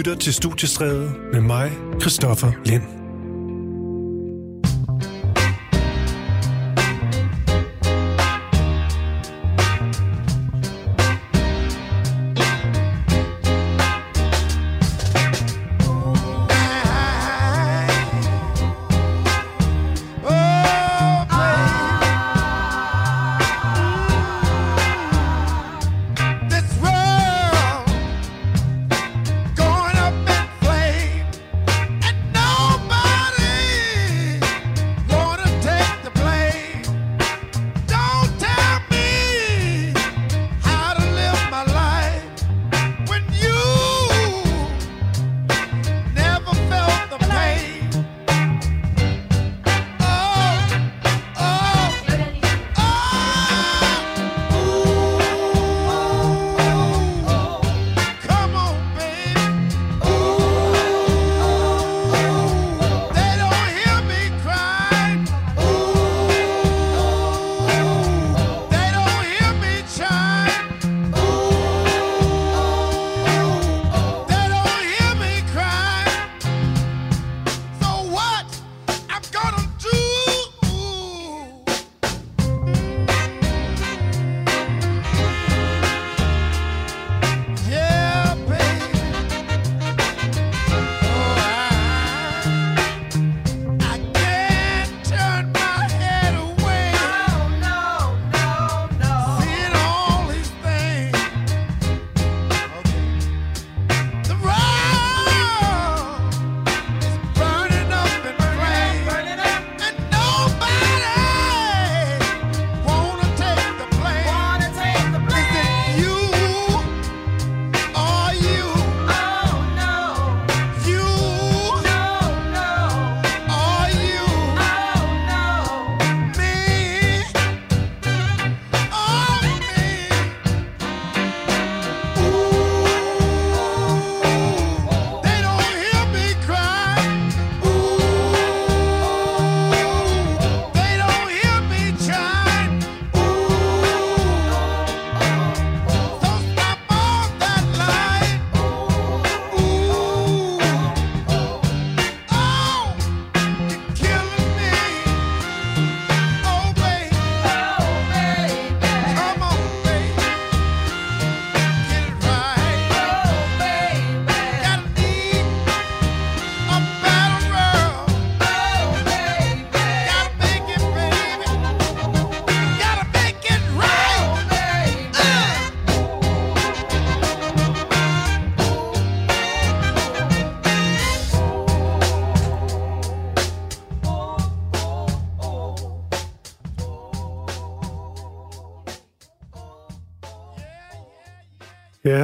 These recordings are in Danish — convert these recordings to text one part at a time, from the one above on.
lytter til Studiestræde med mig, Christoffer Lind.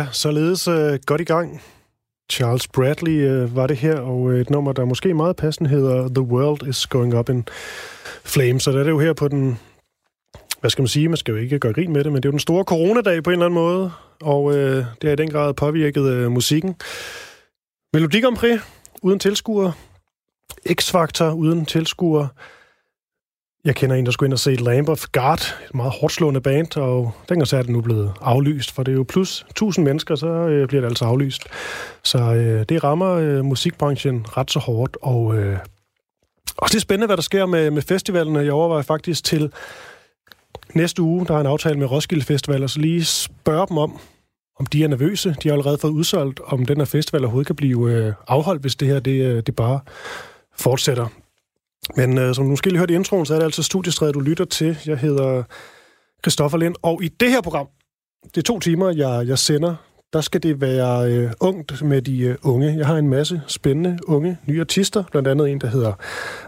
Ja, således øh, godt i gang. Charles Bradley øh, var det her, og et nummer, der måske meget passende hedder The World is Going Up in Flames. Så der er det jo her på den, hvad skal man sige, man skal jo ikke gøre grin med det, men det er jo den store coronadag på en eller anden måde, og øh, det har i den grad påvirket øh, musikken. Melodi Grand Prix uden tilskuer, X-Factor uden tilskuer, jeg kender en, der skulle ind og se Lamb of God, et meget hårdt slående band, og den koncert er nu blevet aflyst, for det er jo plus 1000 mennesker, så øh, bliver det altså aflyst. Så øh, det rammer øh, musikbranchen ret så hårdt, og øh, også det er spændende, hvad der sker med, med festivalerne. Jeg overvejer faktisk til næste uge, der er en aftale med Roskilde Festival, og så lige spørge dem om, om de er nervøse. De har allerede fået udsolgt, om den her festival overhovedet kan blive øh, afholdt, hvis det her det, øh, det bare fortsætter. Men øh, som du måske lige hørte i introen, så er det altså studiestredet, du lytter til. Jeg hedder Christoffer Lind, og i det her program, det er to timer, jeg, jeg sender, der skal det være øh, ungt med de øh, unge. Jeg har en masse spændende unge nye artister, blandt andet en, der hedder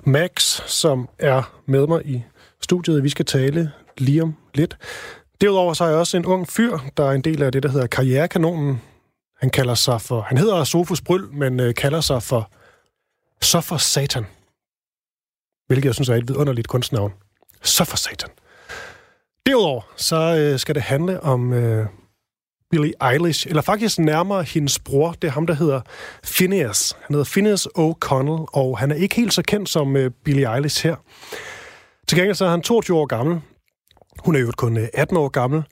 Max, som er med mig i studiet. Vi skal tale lige om lidt. Derudover så er jeg også en ung fyr, der er en del af det, der hedder Karrierekanonen. Han kalder sig for, han hedder Sofus Bryl, men øh, kalder sig for Så for Satan hvilket jeg synes er et vidunderligt kunstnavn. Så for satan. Derudover så øh, skal det handle om øh, Billie Eilish, eller faktisk nærmere hendes bror. Det er ham, der hedder Phineas. Han hedder Phineas O'Connell, og han er ikke helt så kendt som øh, Billie Eilish her. Til gengæld så er han 22 år gammel. Hun er jo kun øh, 18 år gammel,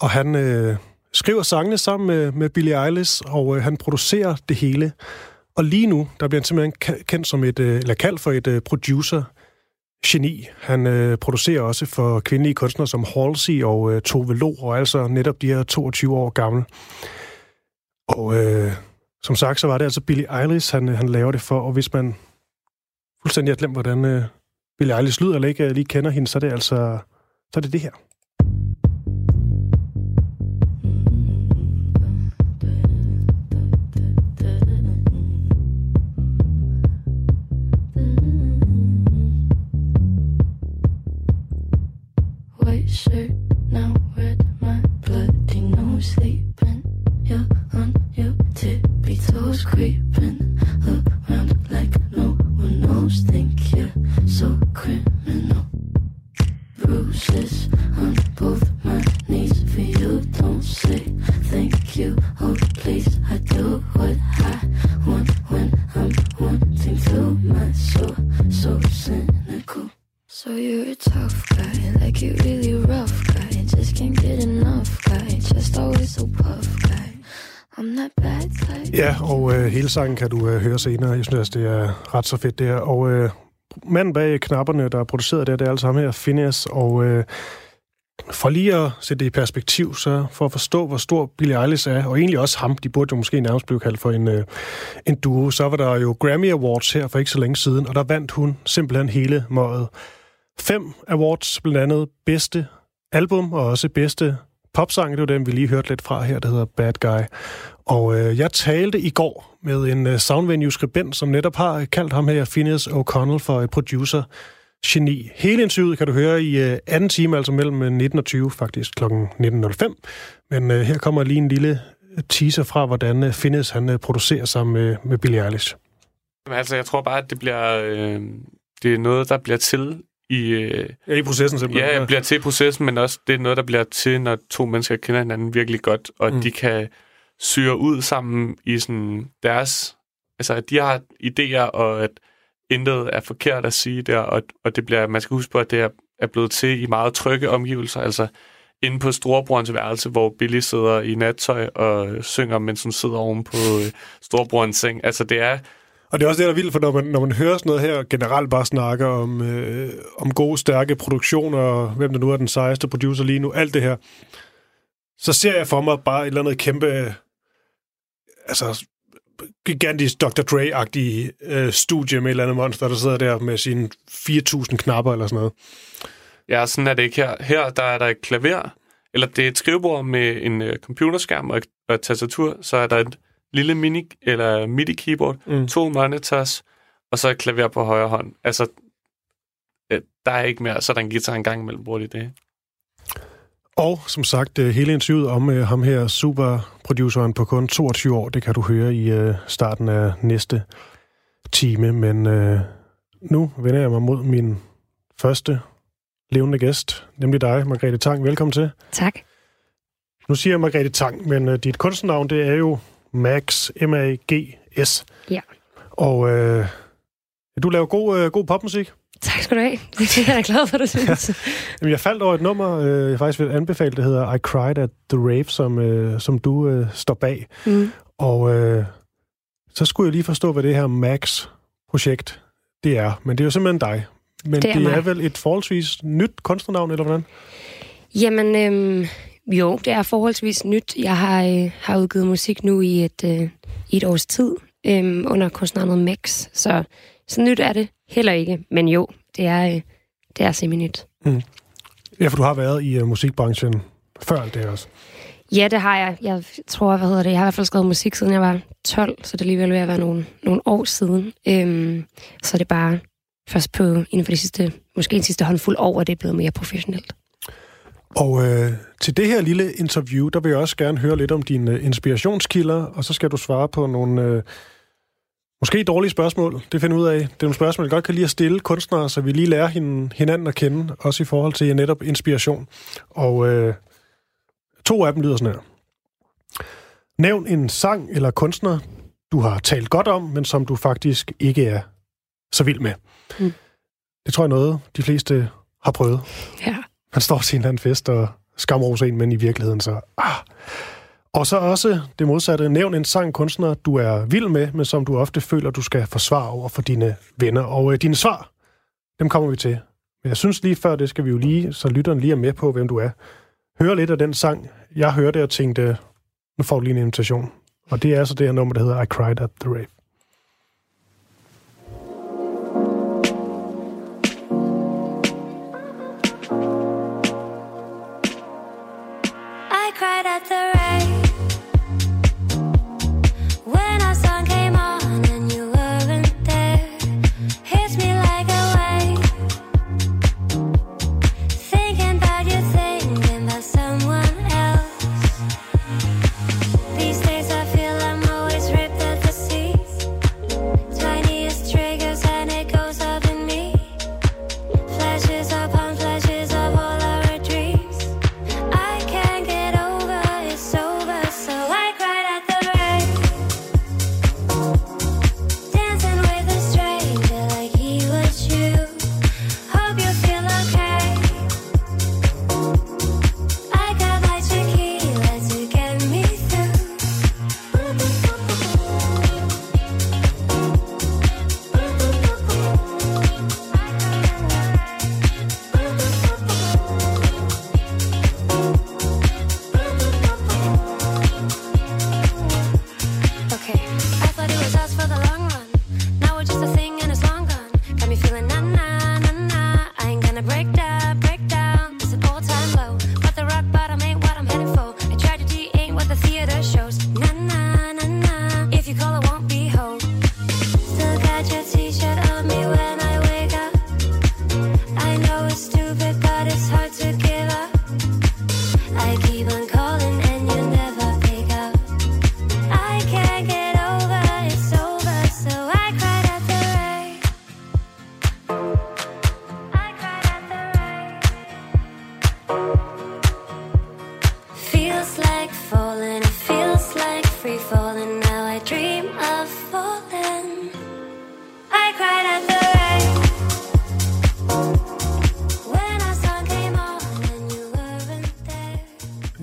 og han øh, skriver sangene sammen med, med Billie Eilish, og øh, han producerer det hele. Og lige nu, der bliver han simpelthen kendt som et, øh, eller kaldt for et øh, producer geni. Han øh, producerer også for kvindelige kunstnere som Halsey og øh, Tove Lo, og altså netop de her 22 år gammel. Og øh, som sagt, så var det altså Billie Eilish, han, øh, han laver det for, og hvis man fuldstændig har glemt, hvordan øh, Billie Eilish lyder, eller ikke lige kender hende, så er det altså så er det det her. Sangen kan du øh, høre senere. Jeg synes, det er ret så fedt, det her. Og øh, manden bag knapperne, der er produceret det, det er altså ham her, Phineas, og... Øh, for lige at sætte det i perspektiv, så for at forstå, hvor stor Billie Eilish er, og egentlig også ham, de burde jo måske nærmest blive kaldt for en, øh, en duo, så var der jo Grammy Awards her for ikke så længe siden, og der vandt hun simpelthen hele mådet. Fem awards, blandt andet bedste album og også bedste popsang, det var den, vi lige hørte lidt fra her, der hedder Bad Guy. Og øh, jeg talte i går med en uh, Soundvenue-skribent, som netop har kaldt ham her, Phineas O'Connell, for et producer geni. Hele interviewet kan du høre i uh, anden time, altså mellem 19 og 20, faktisk kl. 19.05. Men uh, her kommer lige en lille teaser fra, hvordan uh, Phineas han uh, producerer sammen med, med Billie Eilish. Altså, jeg tror bare, at det bliver... Øh, det er noget, der bliver til i... Øh, ja, i processen simpelthen. Ja, bliver til i processen, men også det er noget, der bliver til, når to mennesker kender hinanden virkelig godt, og mm. de kan syre ud sammen i sådan deres... Altså, at de har idéer, og at intet er forkert at sige der, og, og det bliver, man skal huske på, at det er, er blevet til i meget trygge omgivelser, altså inde på storebrorens værelse, hvor Billy sidder i nattøj og synger, mens hun sidder oven på øh, storebrorens seng. Altså, det er og det er også det, der er vildt, for når man, når man hører sådan noget her, generelt bare snakker om, øh, om gode, stærke produktioner, og hvem der nu er den sejeste producer lige nu, alt det her, så ser jeg for mig bare et eller andet kæmpe, altså gigantisk Dr. Dre-agtig øh, studie med et eller andet monster, der sidder der med sine 4.000 knapper eller sådan noget. Ja, sådan er det ikke her. Her der er der et klaver, eller det er et skrivebord med en øh, computerskærm og et, og et tastatur, så er der et lille mini eller MIDI keyboard, mm. to monitors, og så et klaver på højre hånd. Altså, øh, der er ikke mere, så er der en guitar en gang imellem, bruger de det. Og som sagt, øh, hele interviewet om uh, ham her, superproduceren på kun 22 år, det kan du høre i uh, starten af næste time. Men uh, nu vender jeg mig mod min første levende gæst, nemlig dig, Margrethe Tang. Velkommen til. Tak. Nu siger jeg Margrethe Tang, men uh, dit kunstnernavn, det er jo Max, M-A-G-S. Ja. Og øh, du laver god, øh, god popmusik. Tak skal du have. Det er jeg glad for, du synes. Ja. Jamen, jeg faldt over et nummer, øh, jeg faktisk vil anbefale, det hedder I Cried at the Rave, som, øh, som du øh, står bag. Mm. Og øh, så skulle jeg lige forstå, hvad det her Max-projekt det er. Men det er jo simpelthen dig. Men det er, det er vel et forholdsvis nyt kunstnernavn, eller hvordan? Jamen, øh, jo, det er forholdsvis nyt. Jeg har, øh, har udgivet musik nu i et, øh, i et års tid øh, under kunstnernavnet Max. Så, så nyt er det heller ikke. Men jo, det er, øh, det er semi-nyt. Mm. Ja, for du har været i uh, musikbranchen før alt det også. Ja, det har jeg. Jeg tror, hvad hedder det, jeg har i hvert fald skrevet musik, siden jeg var 12, så det er alligevel ved at være nogle, nogle år siden. Øhm, så er det bare først på inden for de sidste, måske en sidste håndfuld år, at det er blevet mere professionelt. Og øh, til det her lille interview, der vil jeg også gerne høre lidt om dine inspirationskilder, og så skal du svare på nogle øh, måske dårlige spørgsmål. Det finder ud af. Det er nogle spørgsmål, jeg godt kan lide at stille kunstnere, så vi lige lærer hinanden at kende, også i forhold til netop inspiration. Og øh, to af dem lyder sådan her. Nævn en sang eller kunstner, du har talt godt om, men som du faktisk ikke er så vild med. Mm. Det tror jeg noget, de fleste har prøvet. Ja. Man står til en eller anden fest og skamroser en, men i virkeligheden så... Ah. Og så også det modsatte. Nævn en sang kunstner, du er vild med, men som du ofte føler, du skal forsvare over for dine venner. Og øh, dine svar, dem kommer vi til. Men jeg synes lige før, det skal vi jo lige, så lytteren lige er med på, hvem du er. Hør lidt af den sang. Jeg hørte og tænkte, nu får du lige en invitation. Og det er altså det her nummer, der hedder I Cried at the Rave.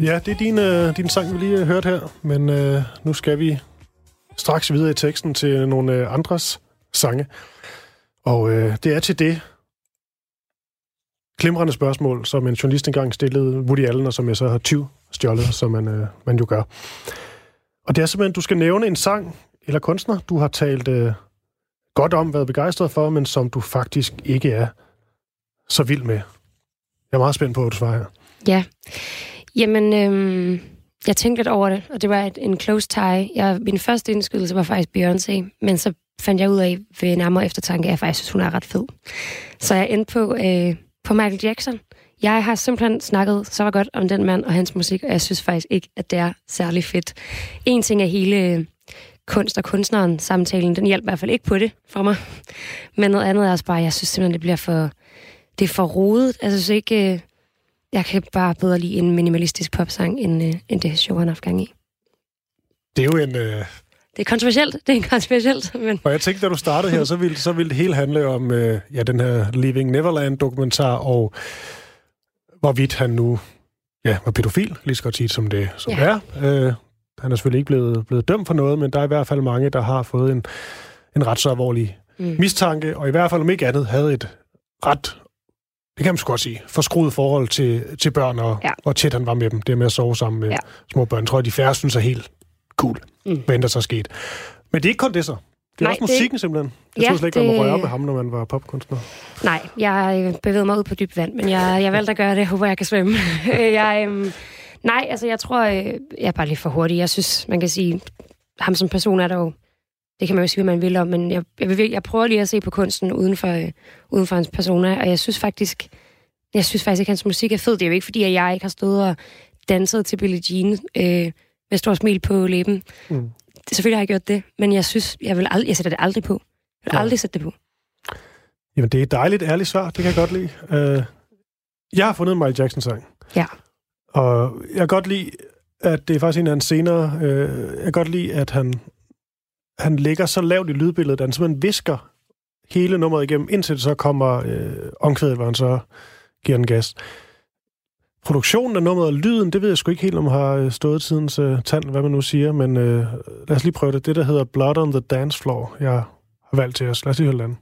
Ja, det er din, øh, din sang, vi lige har hørt her, men øh, nu skal vi straks videre i teksten til nogle øh, andres sange. Og øh, det er til det klimrende spørgsmål, som en journalist engang stillede Woody Allen, og som jeg så har 20 stjålet, som man, øh, man jo gør. Og det er simpelthen, du skal nævne en sang eller kunstner, du har talt øh, godt om, været begejstret for, men som du faktisk ikke er så vild med. Jeg er meget spændt på, hvad du svarer her. Ja. Jamen, øhm, jeg tænkte lidt over det, og det var et, en close tie. Jeg, min første indskydelse var faktisk Beyoncé, men så fandt jeg ud af ved nærmere eftertanke, at jeg faktisk synes, hun er ret fed. Så jeg endte på, øh, på Michael Jackson. Jeg har simpelthen snakket så var godt om den mand og hans musik, og jeg synes faktisk ikke, at det er særlig fedt. En ting er hele øh, kunst og kunstneren samtalen, den hjælper i hvert fald ikke på det for mig. Men noget andet er også bare, jeg synes simpelthen, det bliver for, det er for rodet. Altså, jeg synes ikke, øh, jeg kan bare bedre lide en minimalistisk popsang, end, øh, end det show, han har haft gang i. Det er jo en... Øh... Det er kontroversielt, det er kontroversielt. Men... Og jeg tænkte, da du startede her, så ville, så ville det hele handle om øh, ja, den her Living Neverland-dokumentar, og hvorvidt han nu ja, var pædofil, lige så godt sige som det, som ja. er. Øh, han er selvfølgelig ikke blevet, blevet dømt for noget, men der er i hvert fald mange, der har fået en, en ret så alvorlig mm. mistanke, og i hvert fald om ikke andet havde et ret det kan man godt sige, forskruet forhold til, til børn, og ja. hvor tæt han var med dem. Det med at sove sammen med ja. små børn, tror jeg, de færre synes er helt cool, mm. hvad der så sket. Men det er ikke kun det så. Det er Nej, også musikken det... simpelthen. Jeg ja, troede slet ikke, det... man må røre med ham, når man var popkunstner. Nej, jeg bevægede mig ud på dybt vand, men jeg, jeg valgte at gøre det. Jeg håber, jeg kan svømme. jeg, øhm, nej, altså jeg tror, øh, jeg er bare lidt for hurtig. Jeg synes, man kan sige, ham som person er der jo det kan man jo sige, hvad man vil om, men jeg, jeg, vil, jeg prøver lige at se på kunsten uden for, øh, uden for hans persona, og jeg synes faktisk, jeg synes faktisk ikke, at hans musik er fed. Det er jo ikke, fordi at jeg ikke har stået og danset til Billie Jean øh, med stor smil på læben. Mm. Det, selvfølgelig har jeg gjort det, men jeg synes, jeg, vil ald- jeg sætter det aldrig på. Jeg vil ja. aldrig sætte det på. Jamen, det er et dejligt, ærligt svar. Det kan jeg godt lide. Uh, jeg har fundet en Michael Jackson-sang. Ja. Og jeg kan godt lide, at det er faktisk en af hans senere... Uh, jeg kan godt lide, at han han ligger så lavt i lydbilledet, at han simpelthen visker hele nummeret igennem, indtil det så kommer øh, omkvædet, hvor han så giver den gas. produktionen af nummeret og lyden, det ved jeg sgu ikke helt, om har øh, stået tidens øh, tand, hvad man nu siger, men øh, lad os lige prøve det. Det, der hedder Blood on the Dance Floor, jeg har valgt til os. Lad os lige høre den.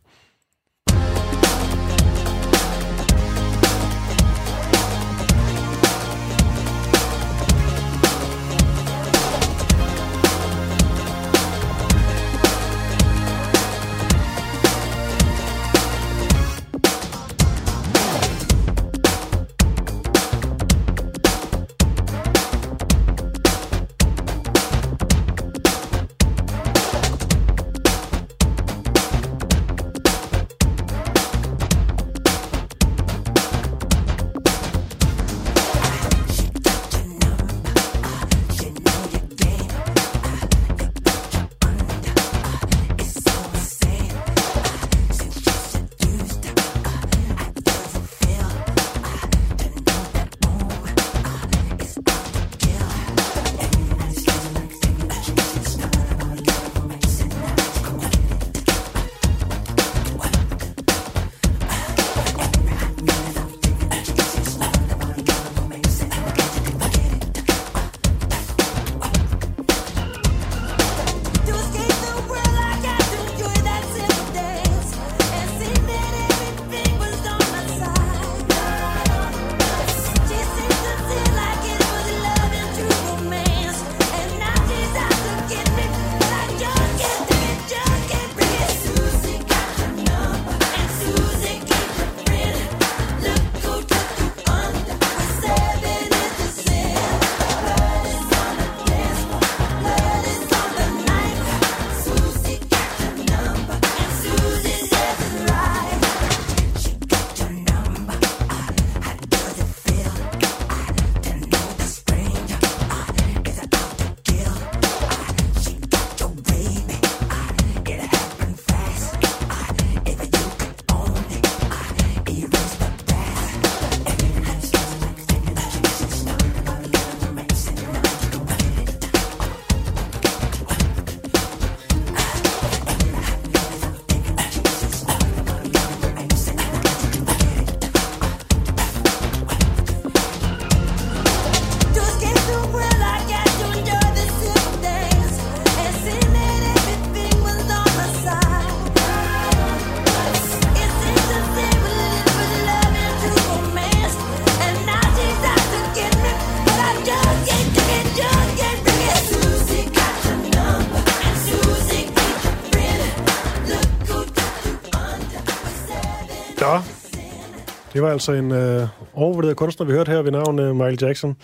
Det var altså en øh, overvurderet kunstner, vi hørte her ved navn øh, Michael Jackson.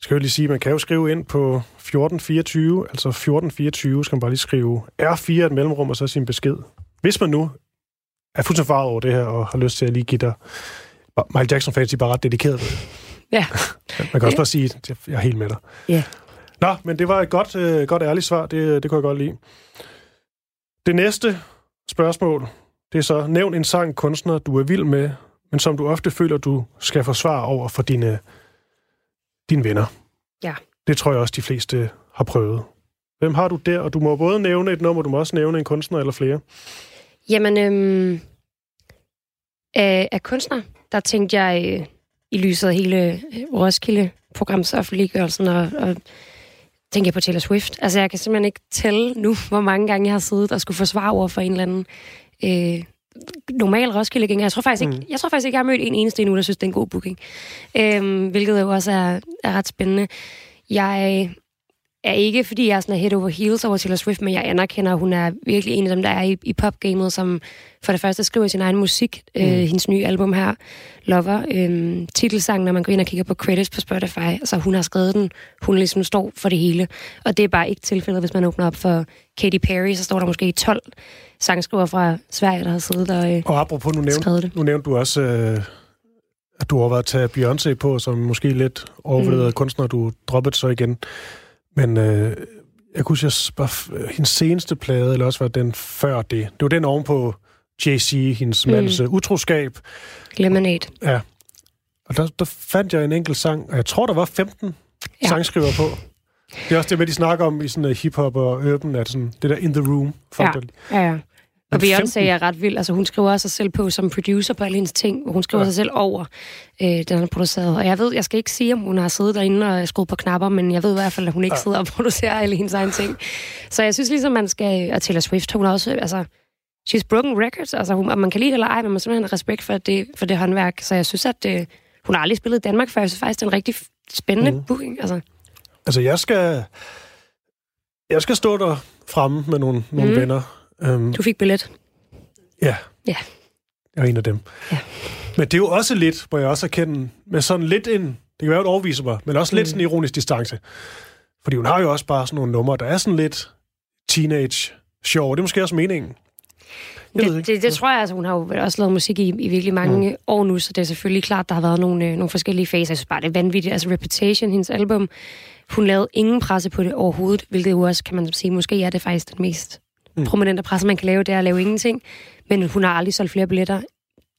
Skal jeg lige sige, man kan jo skrive ind på 1424, altså 1424 skal man bare lige skrive R4 et mellemrum og så sin besked. Hvis man nu er fuldstændig farvet over det her og har lyst til at lige give dig... Michael Jackson-fans, de er bare ret dedikeret. Ja. man kan også bare sige, at jeg er helt med dig. Ja. Nå, men det var et godt, øh, godt ærligt svar. Det, det kunne jeg godt lide. Det næste spørgsmål, det er så, nævn en sang, kunstner, du er vild med, men som du ofte føler, du skal forsvare over for dine, dine venner. Ja. Det tror jeg også, de fleste har prøvet. Hvem har du der? Og du må både nævne et nummer, du må også nævne en kunstner eller flere. Jamen, øhm, af, af kunstner, der tænkte jeg øh, i lyset af hele øh, Roskilde-programs offentliggørelsen og, og tænker jeg på Taylor Swift. Altså, jeg kan simpelthen ikke tælle nu, hvor mange gange jeg har siddet og skulle forsvare over for en eller anden øh, normal Roskilde gænger. Jeg tror faktisk ikke, mm. jeg tror faktisk ikke, jeg har mødt en eneste endnu, der synes, det er en god booking. Øhm, hvilket jo også er, er ret spændende. Jeg er ikke, fordi jeg er sådan head over heels over Taylor Swift, men jeg anerkender, at hun er virkelig en af dem, der er i, i popgamet, som for det første skriver sin egen musik. Mm. Øh, hendes nye album her, Lover, øh, titelsang, når man går ind og kigger på credits på Spotify, altså hun har skrevet den, hun ligesom står for det hele. Og det er bare ikke tilfældet, hvis man åbner op for Katy Perry, så står der måske 12 sangskriver fra Sverige, der har siddet og, øh, og apropos, nu nævnte, det. nu nævnte du også... Øh at du har været tage Beyoncé på, som måske lidt overvurderet mm. kunstner, du droppede så igen. Men øh, jeg kunne sige, at hendes seneste plade, eller også var den før det. Det var den ovenpå JC, hendes mm. mands øh, utroskab. Lemonade. Ja. Og der, der fandt jeg en enkelt sang, og jeg tror, der var 15 ja. sangskriver på. Det er også det med, de snakker om i sådan uh, hip-hop og urban, at sådan, det der in the room. Ja. ja, ja. Og Beyoncé er ret vild. Altså, hun skriver sig selv på som producer på alle hendes ting, hun skriver ja. sig selv over, øh, den er produceret. Og jeg ved, jeg skal ikke sige, om hun har siddet derinde og skruet på knapper, men jeg ved i hvert fald, at hun ikke ja. sidder og producerer alle hendes egne ting. Så jeg synes ligesom, man skal... Og Taylor Swift, hun også... Altså, she's broken records. Altså, hun, man kan lide det eller ej, men man simpelthen har respekt for det, for det håndværk. Så jeg synes, at det, hun har aldrig spillet i Danmark før. Jeg synes faktisk, det er en rigtig spændende mm. booking. Altså. altså, jeg skal... Jeg skal stå der fremme med nogle, nogle mm. venner. Um, du fik billet. Ja. Ja. Jeg er en af dem. Ja. Men det er jo også lidt, må jeg også erkende, med sådan lidt en, det kan være, at overvise mig, men også mm. lidt sådan en ironisk distance. Fordi hun har jo også bare sådan nogle numre, der er sådan lidt teenage sjov. Det er måske også meningen. Det, det, det tror jeg, altså hun har jo også lavet musik i, i virkelig mange mm. år nu, så det er selvfølgelig klart, der har været nogle, øh, nogle forskellige faser. Jeg synes bare, det er vanvittigt. Altså Reputation, hendes album, hun lavede ingen presse på det overhovedet, hvilket jo også, kan man sige, måske er det faktisk den mest mm. prominente presse, man kan lave, det er at lave ingenting. Men hun har aldrig solgt flere billetter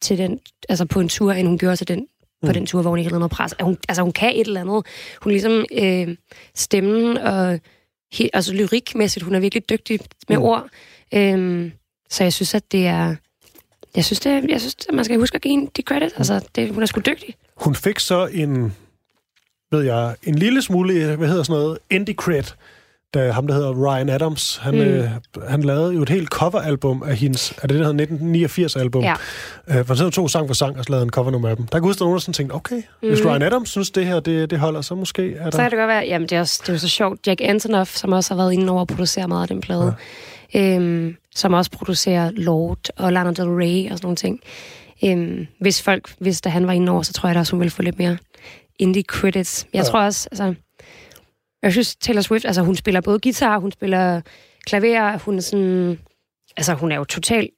til den, altså på en tur, end hun gjorde til den, mm. på den tur, hvor hun ikke havde noget pres. Hun, altså hun kan et eller andet. Hun ligesom øh, stemmen og he, altså lyrikmæssigt, hun er virkelig dygtig med mm. ord. Øh, så jeg synes, at det er... Jeg synes, det, jeg synes, at man skal huske at give hende de credit. Mm. Altså, det, hun er sgu dygtig. Hun fik så en, ved jeg, en lille smule, hvad hedder sådan noget, indie cred, da ham, der hedder Ryan Adams, han, mm. øh, han lavede jo et helt coveralbum af hendes, af det, der hedder 1989-album. Ja. Øh, for sådan to sang for sang, og så lavede en covernummer af dem. Der kunne huske, at nogen der sådan tænkte, okay, mm. hvis Ryan Adams synes, det her, det, det holder, så måske er der... Så kan det godt være, jamen det er, også, det er jo så sjovt. Jack Antonoff, som også har været inde over at producere meget af den plade, ja. øhm, som også producerer Lord og Lana Del Rey og sådan nogle ting. Øhm, hvis folk, hvis da han var inde over, så tror jeg da også, hun ville få lidt mere indie credits. Jeg ja. tror også, altså, jeg synes, Taylor Swift, altså hun spiller både guitar, hun spiller klaver, hun er sådan... Altså hun er jo totalt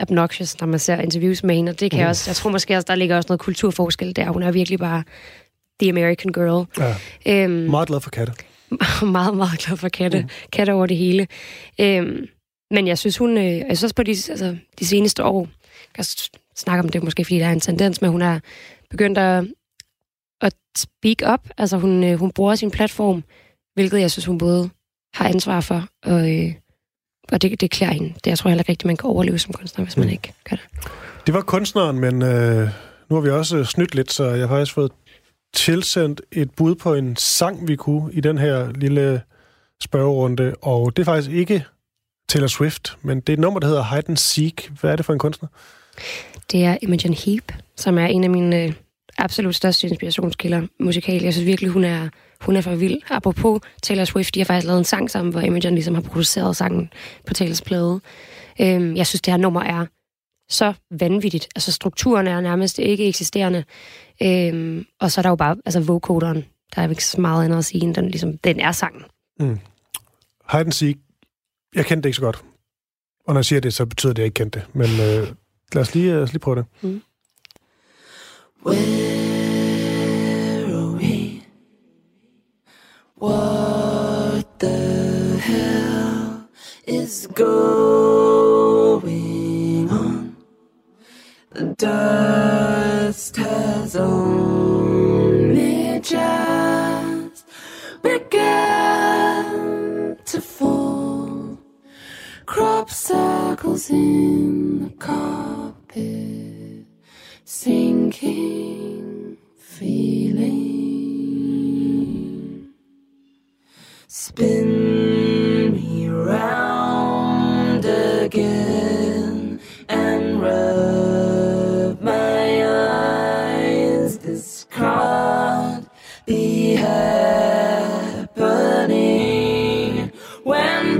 obnoxious, når man ser interviews med hende, og det kan mm. jeg også... Jeg tror måske også, der ligger også noget kulturforskel der. Hun er virkelig bare the American girl. Ja. Øhm, meget glad for katte. meget, meget glad for katte. Mm. Katte over det hele. Øhm, men jeg synes, hun... Øh, jeg synes også på de, altså, de seneste år, jeg kan snakke om det måske, fordi der er en tendens med, at hun er begyndt at at speak up. Altså hun, øh, hun bruger sin platform, hvilket jeg synes, hun både har ansvar for, og, øh, og det, det klæder hende. Det jeg tror heller ikke rigtigt, man kan overleve som kunstner, hvis man mm. ikke gør det. Det var kunstneren, men øh, nu har vi også snydt lidt, så jeg har faktisk fået tilsendt et bud på en sang, vi kunne i den her lille spørgerunde, og det er faktisk ikke Taylor Swift, men det er et nummer, der hedder Hide and Seek. Hvad er det for en kunstner? Det er Imogen Heap, som er en af mine øh, absolut største inspirationskilder musikal. Jeg synes virkelig, hun er, hun er for vild. Apropos Taylor Swift, de har faktisk lavet en sang sammen, hvor Imogen ligesom har produceret sangen på Taylors plade. Øhm, jeg synes, det her nummer er så vanvittigt. Altså, strukturen er nærmest ikke eksisterende. Øhm, og så er der jo bare, altså, vocoderen, der er ikke så meget andet at sige, end den, ligesom, den er sangen. Mm. Hide and Seek, jeg kendte det ikke så godt. Og når jeg siger det, så betyder det, at jeg ikke kendte det. Men øh, lad, os lige, lad os lige prøve det. Mm. Where are we? What the hell is going on? The dust has only just begun to fall. Crop circles in the carpet sinking feeling. Spin me round again and rub my eyes. This can't be happening when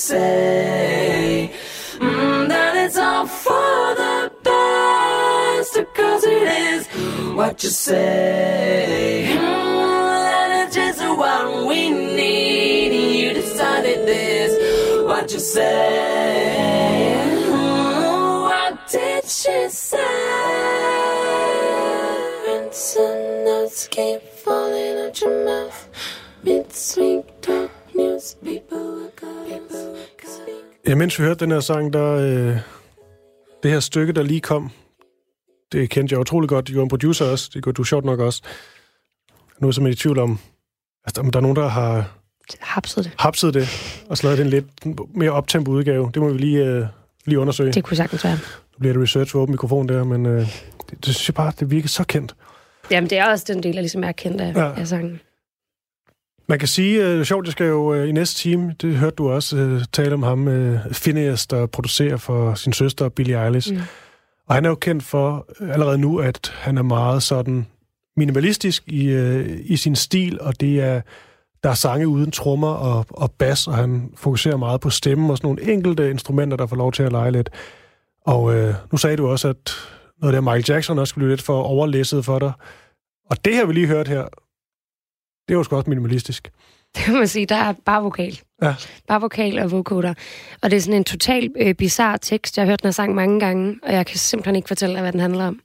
say? Mm, that it's all for the best, cause it is. What you say? Mm, that it's just what we need. You decided this. What you say? Mens vi hørte den her sang, der... Øh, det her stykke, der lige kom, det kendte jeg utrolig godt. Du er en producer også. Det gør du sjovt nok også. Nu er jeg simpelthen i tvivl om, altså, om der er nogen, der har Hapset det. hapset det og slået det en lidt mere optempo udgave. Det må vi lige, øh, lige undersøge. Det kunne sagtens være. Nu bliver det research for åben mikrofon der, men øh, det, det synes jeg bare, det virker så kendt. Jamen, det er også den del, jeg ligesom er kendt af, ja. af sangen. Man kan sige, øh, sjovt, jeg skal jo øh, i næste time, det hørte du også øh, tale om ham, øh, Phineas, der producerer for sin søster Billie Eilish. Mm. Og han er jo kendt for allerede nu, at han er meget sådan minimalistisk i, øh, i sin stil, og det er, der er sange uden trommer og, og bas, og han fokuserer meget på stemmen og sådan nogle enkelte instrumenter, der får lov til at lege lidt. Og øh, nu sagde du også, at noget der Michael Jackson også blev lidt for overlæsset for dig. Og det her, vi lige hørt her, det jo sgu også minimalistisk. Det må man sige, der er bare vokal. Ja. Bare vokal og vocoder. Og det er sådan en total øh, bizarre tekst. Jeg har hørt den her sang mange gange, og jeg kan simpelthen ikke fortælle dig, hvad den handler om.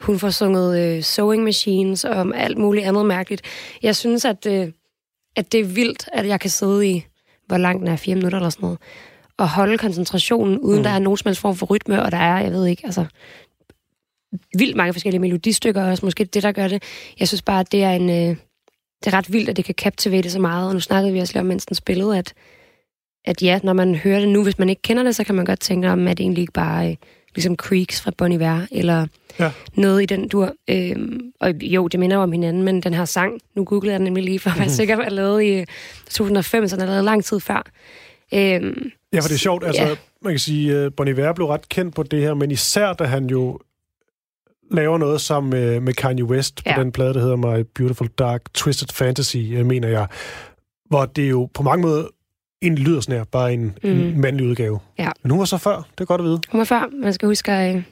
Hun får sunget øh, sewing machines og om alt muligt andet mærkeligt. Jeg synes, at, øh, at det er vildt, at jeg kan sidde i, hvor langt den er, fire minutter eller sådan noget, og holde koncentrationen, uden mm. der er nogen som helst form for rytme, og der er, jeg ved ikke, altså vildt mange forskellige melodistykker også, måske det, der gør det. Jeg synes bare, at det er en... Øh, det er ret vildt, at det kan captivate så meget. Og nu snakkede vi også lidt om, mens den spillede, at, at ja, når man hører det nu, hvis man ikke kender det, så kan man godt tænke om, at det egentlig ikke bare er ligesom Creeks fra Bon Iver, eller Ja. noget i den dur. Øhm, og jo, det minder jo om hinanden, men den her sang, nu googlede jeg den nemlig lige for at være sikker, at lavet i 2005, så den er lavet lang tid før. Øhm, Ja, for det er sjovt. Altså, Ja. man kan sige, at Bon Iver blev ret kendt på det her, men især da han jo laver noget sammen med, med Kanye West på Ja. den plade, der hedder My Beautiful Dark Twisted Fantasy, øh, mener jeg. Hvor det jo på mange måder egentlig lyder sådan her, bare en, mm. en mandlig udgave. Ja. Men hun var så før, det er godt at vide. Hun var før. Man skal huske at uh,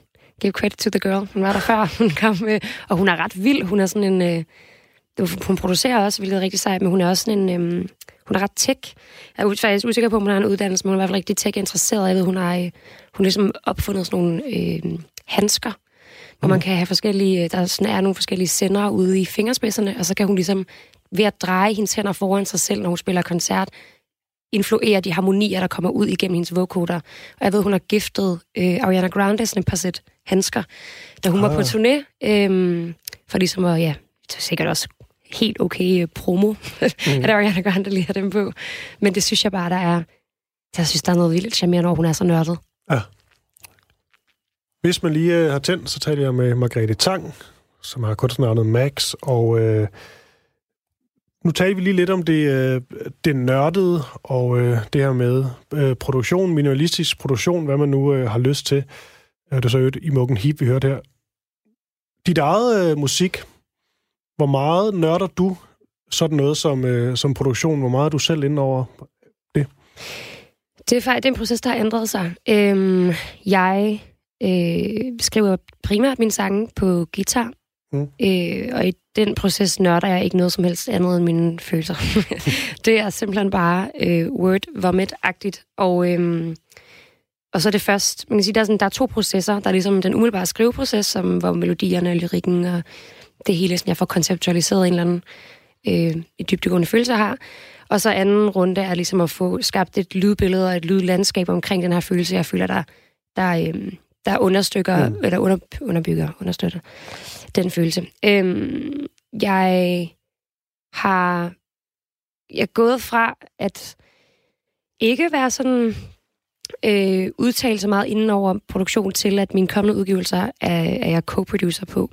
give credit to the girl. Hun var der før. Hun kom, uh, og hun er ret vild. Hun er sådan en... Uh, hun producerer også, hvilket er rigtig sejt, men hun er også sådan en... Um, hun er ret tech. Jeg er faktisk usikker på, om hun har en uddannelse, men hun er i hvert fald rigtig tech-interesseret. Jeg ved, hun har, hun har ligesom opfundet sådan nogle uh, handsker, hvor man kan have forskellige... Der sådan er nogle forskellige sender ude i fingerspidserne, og så kan hun ligesom ved at dreje hendes hænder foran sig selv, når hun spiller koncert, influere de harmonier, der kommer ud igennem hendes vocoder. Og jeg ved, hun har giftet øh, Ariana Grande sådan et par sæt handsker, da hun ah. var på Ah. turné. Øh, for ligesom at, ja, det er sikkert også helt okay øh, promo, mm. at Ariana Grande lige har dem på. Men det synes jeg bare, der er... Jeg synes, der er noget vildt charmerende over, hun er så nørdet. Hvis man lige øh, har tændt, så taler jeg med Margrethe Tang, som har kunstnernavnet Max, og øh, nu taler vi lige lidt om det, øh, det nørdede, og øh, det her med øh, produktion, minimalistisk produktion, hvad man nu øh, har lyst til. Øh, det er så øvrigt i Mukken Heap, vi hørte her. Dit eget øh, musik, hvor meget nørder du sådan noget som, øh, som produktion? Hvor meget er du selv inde over? Det er faktisk en proces, der har ændret sig. Øhm, jeg øh, skriver primært mine sange på guitar. Mm. Øh, og i den proces nørder jeg ikke noget som helst andet end mine følelser. det er simpelthen bare øh, word vomit-agtigt. Og, øh, og så er det først, man kan sige, der er, sådan, der er to processer. Der er ligesom den umiddelbare skriveproces, som, hvor melodierne og lyrikken og det hele, som jeg får konceptualiseret en eller anden øh, et dybdegående følelse har. Og så anden runde er ligesom at få skabt et lydbillede og et lydlandskab omkring den her følelse, jeg føler, der, der, øh, der understykker, mm. eller under, underbygger, understøtter den følelse. Øhm, jeg har jeg er gået fra at ikke være sådan øh, udtale så meget inden over produktion til, at mine kommende udgivelser er, er jeg co-producer på.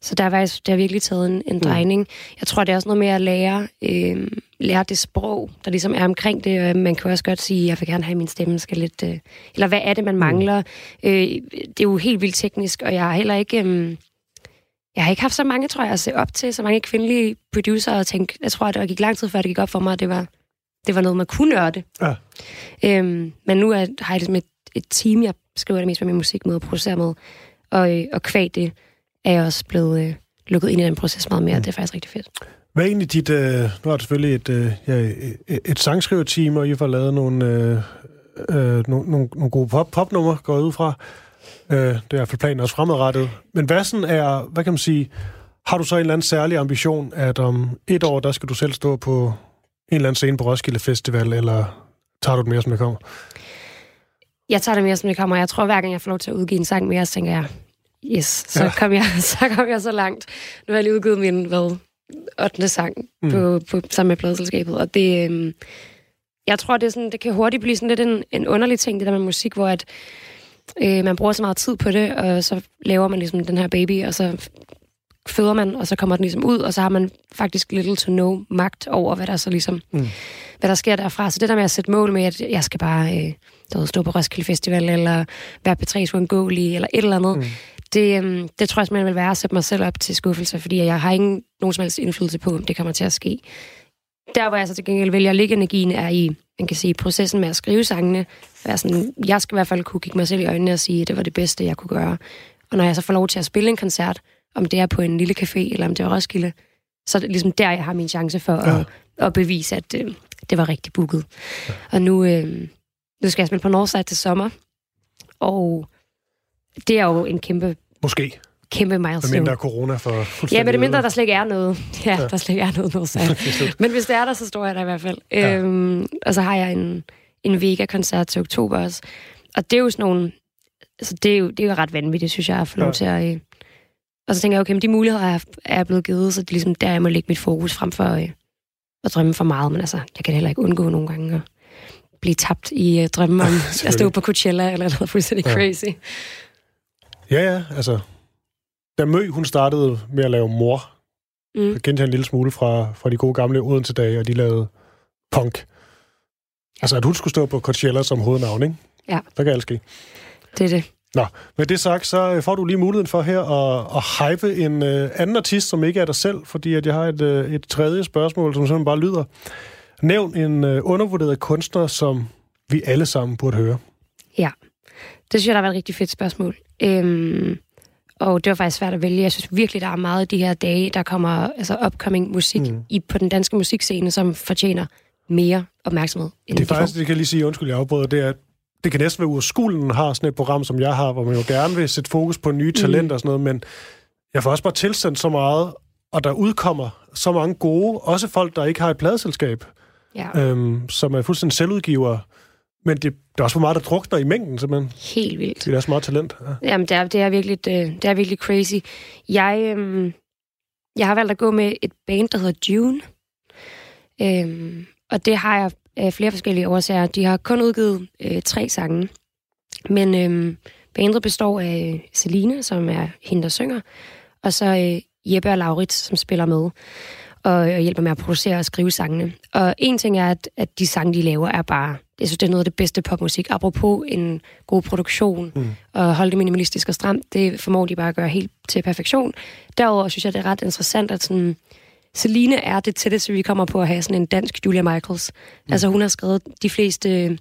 Så der har, faktisk, der har virkelig taget en, en mm. drejning. Jeg tror, det er også noget med at lære, øh, lære det sprog, der ligesom er omkring det. Man kan også godt sige, at jeg vil gerne have, at min stemme skal lidt... Øh, eller hvad er det, man mangler? Mm. Øh, det er jo helt vildt teknisk, og jeg har heller ikke... Øh, jeg har ikke haft så mange, tror jeg, at se op til, så mange kvindelige producer, og tænke, jeg tror, at det gik lang tid før, det gik op for mig, at det var, det var noget, man kunne nørde. Ja. Øhm, men nu er, har jeg ligesom et, et team, jeg skriver det mest med min musik med og producerer med, og, øh, og kvæg det er jeg også blevet øh, lukket ind i den proces meget mere, mm. det er faktisk rigtig fedt. Hvad er egentlig dit... Øh, nu har du selvfølgelig et, øh, ja, et, et sangskriverteam, og I har lavet nogle, øh, øh, nogle, nogle, nogle gode pop, popnumre, går ud fra. Øh, det er i hvert fald planen også fremadrettet. Men hvad sådan er, hvad kan man sige, har du så en eller anden særlig ambition, at om et år, der skal du selv stå på en eller anden scene på Roskilde Festival, eller tager du det mere, som det kommer? Jeg tager det mere, som det kommer. Jeg tror, hver gang jeg får lov til at udgive en sang mere, så tænker jeg, yes, så, ja. kom, jeg, så kom jeg så langt. Nu har jeg lige udgivet min, hvad, 8. sang mm. på, på, sammen med pladselskabet, og det, øhm, jeg tror, det, er sådan, det kan hurtigt blive sådan lidt en, en underlig ting, det der med musik, hvor at, øh, man bruger så meget tid på det, og så laver man ligesom den her baby, og så føder man, og så kommer den ligesom ud, og så har man faktisk little to no magt over, hvad der så ligesom, mm. hvad der sker derfra. Så det der med at sætte mål med, at jeg skal bare øh, der stå på Roskilde Festival, eller være P3's uundgåelig, eller et eller andet, mm. det, øh, det tror jeg simpelthen vil være at sætte mig selv op til skuffelse, fordi jeg har ingen nogen som helst indflydelse på, om det kommer til at ske. Der, hvor jeg så til gengæld vælger at lægge energien, er i, man kan sige, processen med at skrive sangene. Være sådan, jeg skal i hvert fald kunne kigge mig selv i øjnene og sige, at det var det bedste, jeg kunne gøre. Og når jeg så får lov til at spille en koncert, om det er på en lille café, eller om det er Roskilde, så er det ligesom der, jeg har min chance for ja. at, at bevise, at øh, det var rigtig booket. Ja. Og nu, øh, nu skal jeg spille på Northside til sommer, og det er jo en kæmpe... Måske. Kæmpe milestone. Men mindre corona for Ja, men det mindre, der slet ikke er noget. Ja, ja. der slet ikke er noget Northside. men hvis det er der, så står jeg der i hvert fald. Ja. Øhm, og så har jeg en, en Vega-koncert til oktober også. Og det er jo sådan nogle... Altså, det er jo, det er jo ret vanvittigt, synes jeg, at få lov ja. til at... Og så tænker jeg, okay, men de muligheder er, er blevet givet, så det er ligesom der, jeg må lægge mit fokus frem for øh, at drømme for meget. Men altså, jeg kan heller ikke undgå nogle gange at blive tabt i øh, drømmen om at stå på Coachella eller noget fuldstændig ja. crazy. Ja, ja, altså. Da Mø, hun startede med at lave mor, mm. kendte jeg en lille smule fra, fra de gode gamle Odense-dage, og de lavede punk. Altså, at hun skulle stå på Coachella som hovednavn, ikke? Ja. Der kan alt ske. Det er det. Nå, med det sagt, så øh, får du lige muligheden for her at, at hype en uh, anden artist, som ikke er dig selv, fordi at jeg har et, uh, et tredje spørgsmål, som simpelthen bare lyder. Nævn en uh, undervurderet kunstner, som vi alle sammen burde høre. Ja, det synes jeg, der var et rigtig fedt spørgsmål. Øhm, og det var faktisk svært at vælge. Jeg synes virkelig, der er meget af de her dage, der kommer altså upcoming musik mm. i, på den danske musikscene, som fortjener mere opmærksomhed. End det er faktisk, det kan jeg lige sige, undskyld, jeg afbryder, det er, at det kan næsten være uoverskueligt, har sådan et program, som jeg har, hvor man jo gerne vil sætte fokus på nye talenter mm. og sådan noget, men jeg får også bare tilsendt så meget, og der udkommer så mange gode, også folk, der ikke har et pladeselskab, ja. øhm, som er fuldstændig selvudgiver, men det, det er også for meget, der drukner i mængden, simpelthen. Helt vildt. Det er så meget talent. Ja. Jamen, det er, det, er virkelig, det, øh, det er virkelig crazy. Jeg, øhm, jeg har valgt at gå med et band, der hedder June. Øhm, og det har jeg af flere forskellige årsager. De har kun udgivet øh, tre sange, men øh, bandet består af Celine, som er hende, der synger, og så øh, Jeppe og Laurits, som spiller med og, og hjælper med at producere og skrive sangene. Og en ting er, at, at de sange, de laver, er bare... Jeg synes, det er noget af det bedste popmusik. Apropos en god produktion mm. og holde det minimalistisk og stramt, det formår de bare at gøre helt til perfektion. Derudover synes jeg, det er ret interessant, at sådan, Celine er det tætteste, vi kommer på at have sådan en dansk Julia Michaels. Mm. Altså hun har skrevet de fleste øh,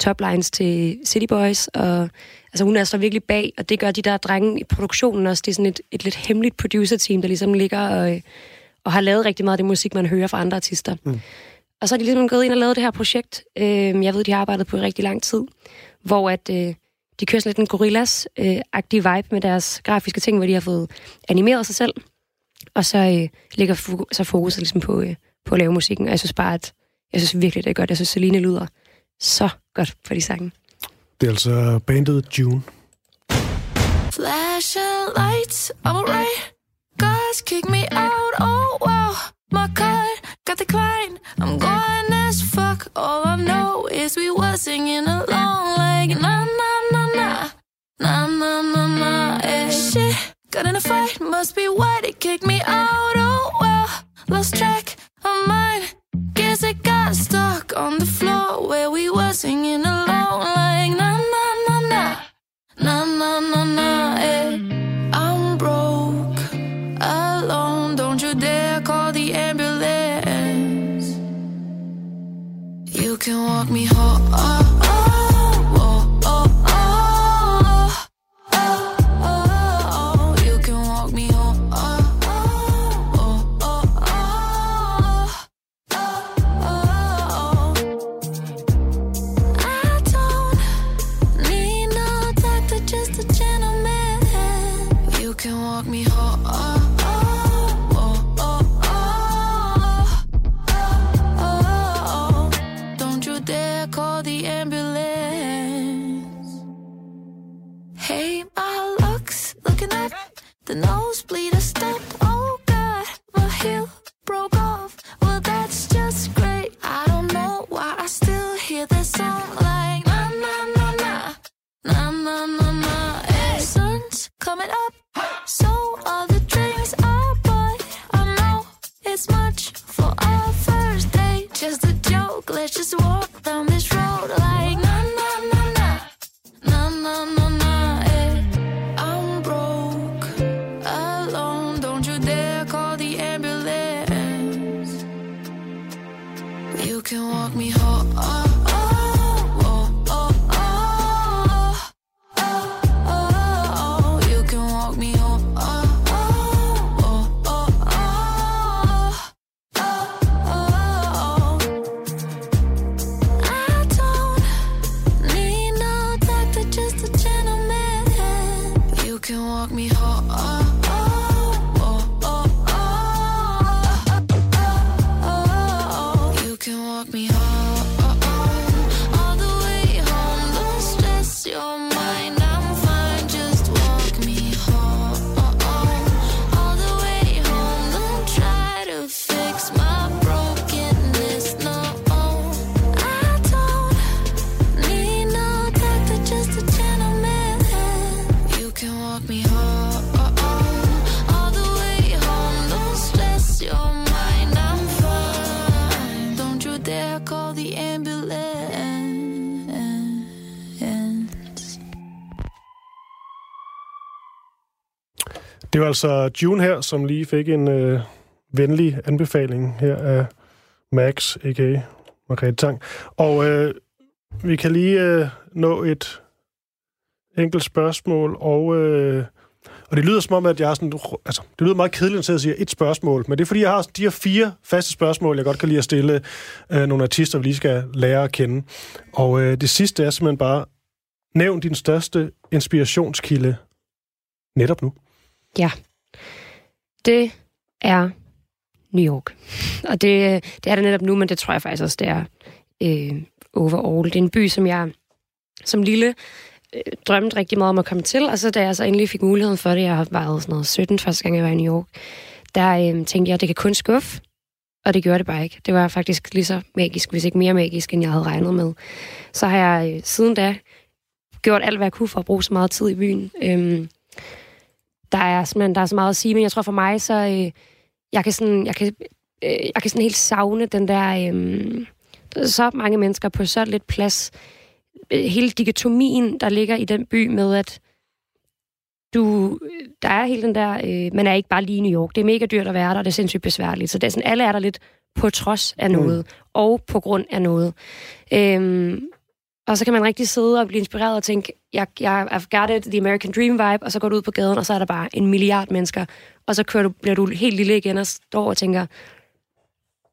toplines til City Boys, og altså, hun er så virkelig bag, og det gør de der drenge i produktionen også. Det er sådan et, et lidt hemmeligt producer-team, der ligesom ligger og, øh, og har lavet rigtig meget af det musik, man hører fra andre artister. Mm. Og så er de ligesom gået ind og lavet det her projekt. Øh, jeg ved, de har arbejdet på i rigtig lang tid, hvor at, øh, de kører sådan lidt en gorillas-agtig øh, vibe med deres grafiske ting, hvor de har fået animeret sig selv. Og så øh, ligger fo- så fokuset ligesom på, øh, på at lave musikken. Og jeg synes bare, at jeg synes virkelig, det er godt. Jeg synes, Celine lyder så godt for de sange. Det er altså bandet June. Flashing lights, alright. Guys kick me out, oh wow. My card got declined. I'm going as fuck. All I know is we were singing along like na na na na na na na na. Eh. Shit, Got in a fight, must be what it kicked me out. Oh well, lost track of mine. Guess it got stuck on the floor where we were singing along like na na na na, na na na na. Eh. I'm broke, alone. Don't you dare call the ambulance. You can walk me home. Altså June her, som lige fik en øh, venlig anbefaling her af Max, a.k.a. Margrethe Tang. Og øh, vi kan lige øh, nå et enkelt spørgsmål, og, øh, og det lyder som om, at jeg har sådan, altså, det lyder meget kedeligt, at jeg siger et spørgsmål, men det er fordi, jeg har de her fire faste spørgsmål, jeg godt kan lide at stille øh, nogle artister, vi lige skal lære at kende. Og øh, det sidste er simpelthen bare, nævn din største inspirationskilde netop nu. Ja. Det er New York. Og det, det er det netop nu, men det tror jeg faktisk også, det er øh, overall. Det er en by, som jeg som lille øh, drømte rigtig meget om at komme til, og så da jeg så endelig fik muligheden for det, jeg har været sådan noget 17 første gang, jeg var i New York, der øh, tænkte jeg, at det kan kun skuffe, og det gjorde det bare ikke. Det var faktisk lige så magisk, hvis ikke mere magisk, end jeg havde regnet med. Så har jeg øh, siden da gjort alt, hvad jeg kunne for at bruge så meget tid i byen. Øh, der er simpelthen der er så meget at sige, men jeg tror for mig, så øh, jeg kan sådan, jeg kan, øh, jeg kan sådan helt savne den der, øh, så mange mennesker på så lidt plads. Øh, hele digotomien, der ligger i den by med, at du, der er hele den der, øh, man er ikke bare lige i New York. Det er mega dyrt at være der, det er sindssygt besværligt. Så det er sådan, alle er der lidt på trods af noget, mm. og på grund af noget. Øhm, og så kan man rigtig sidde og blive inspireret og tænke, jeg, jeg, I've got it, the American dream vibe, og så går du ud på gaden, og så er der bare en milliard mennesker, og så kører du, bliver du helt lille igen og står og tænker,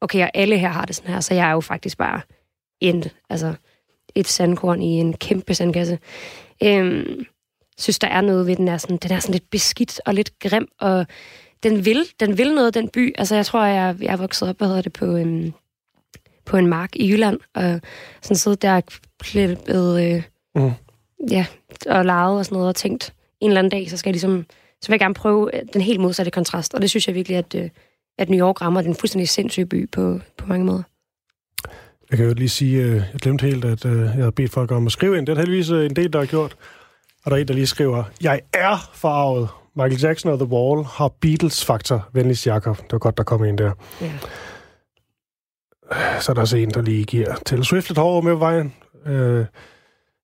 okay, og alle her har det sådan her, så jeg er jo faktisk bare en, altså et sandkorn i en kæmpe sandkasse. Øhm, synes, der er noget ved den er sådan, den er sådan lidt beskidt og lidt grim, og den vil, den vil noget, den by. Altså, jeg tror, jeg, jeg er vokset op, hvad hedder det, på, øhm, på en mark i Jylland, og sådan siddet der klippet, øh, Mm. ja, og leget og sådan noget, og tænkt, en eller anden dag, så skal jeg ligesom, så vil jeg gerne prøve øh, den helt modsatte kontrast, og det synes jeg virkelig, at, øh, at New York rammer den fuldstændig sindssyge by på, på mange måder. Jeg kan jo lige sige, øh, jeg glemte helt, at øh, jeg har bedt folk om at skrive ind. Det er heldigvis øh, en del, der har gjort. Og der er en, der lige skriver, jeg er farvet. Michael Jackson og The Wall har Beatles-faktor. Venligst Jakob. Det var godt, der kom en der. Ja. Så er der også en, der lige giver Taylor Swift lidt hårdere med på vejen. Øh,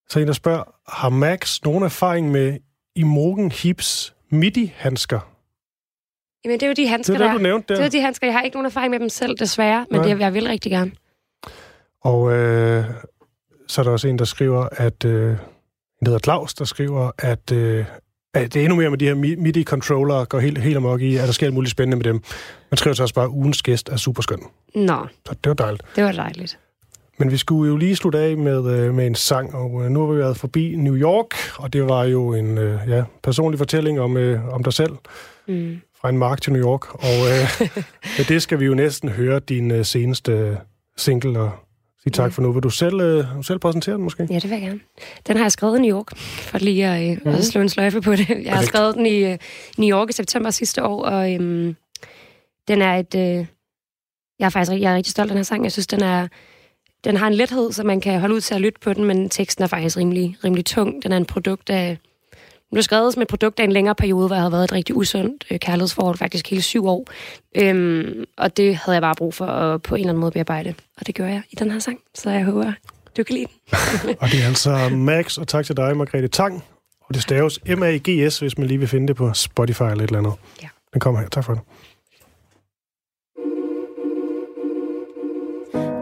så en, der spørger, har Max nogen erfaring med Imogen Hips MIDI-handsker? Jamen, det er jo de handsker, Det er det, der. du nævnte der. Det er de handsker. Jeg har ikke nogen erfaring med dem selv, desværre, men Nej. det, jeg vil rigtig gerne. Og øh, så er der også en, der skriver, at... Øh, en, der hedder Claus, der skriver, at, øh, at det er endnu mere med de her mi- MIDI-controller, går helt, helt amok i, at der sker alt muligt spændende med dem. Man skriver så også bare, ugens gæst er super skøn. Nå, Så det var dejligt. det var dejligt. Men vi skulle jo lige slutte af med, øh, med en sang, og øh, nu har vi været forbi New York, og det var jo en øh, ja, personlig fortælling om, øh, om dig selv, Mm. fra en mark til New York. Og øh, med det skal vi jo næsten høre din øh, seneste single, og sige tak for nu. Vil du selv, øh, selv præsentere den måske? Ja, det vil jeg gerne. Den har jeg skrevet i New York, for lige at, øh, mm. slå en sløjfe på det. Jeg har Perfekt. skrevet den i øh, New York i september sidste år, og øhm, den er et... Øh, jeg er faktisk jeg er rigtig stolt af den her sang. Jeg synes, den er... Den har en lethed, så man kan holde ud til at lytte på den, men teksten er faktisk rimelig, rimelig tung. Den er en produkt af... Den blev skrevet som et produkt af en længere periode, hvor jeg havde været et rigtig usundt øh, kærlighedsforhold, faktisk hele syv år. Øhm, og det havde jeg bare brug for at på en eller anden måde bearbejde. Og det gør jeg i den her sang, så jeg håber, du kan lide den. Og det er altså Max, og tak til dig, Margrethe Tang. Og det staves M-A-G-S, hvis man lige vil finde det på Spotify eller et eller andet. Ja. Den kommer her. Tak for det.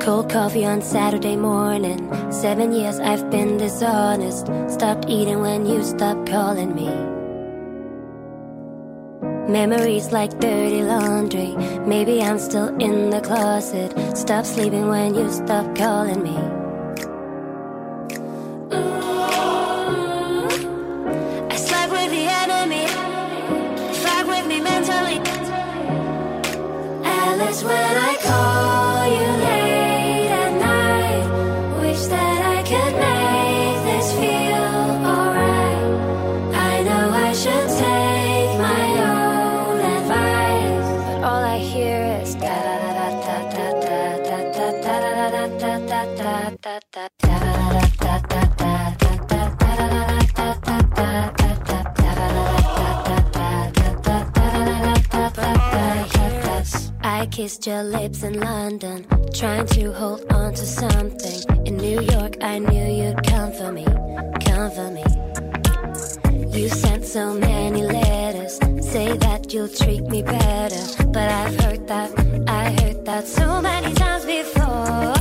Cold coffee on Saturday morning. Seven years I've been dishonest. Stopped eating when you stopped calling me. Memories like dirty laundry. Maybe I'm still in the closet. Stop sleeping when you stop calling me. Ooh, I slept with the enemy. Fuck with me mentally. Alice, when I call you kissed your lips in London, trying to hold on to something. In New York, I knew you'd come for me, come for me. You sent so many letters, say that you'll treat me better. But I've heard that, I heard that so many times before.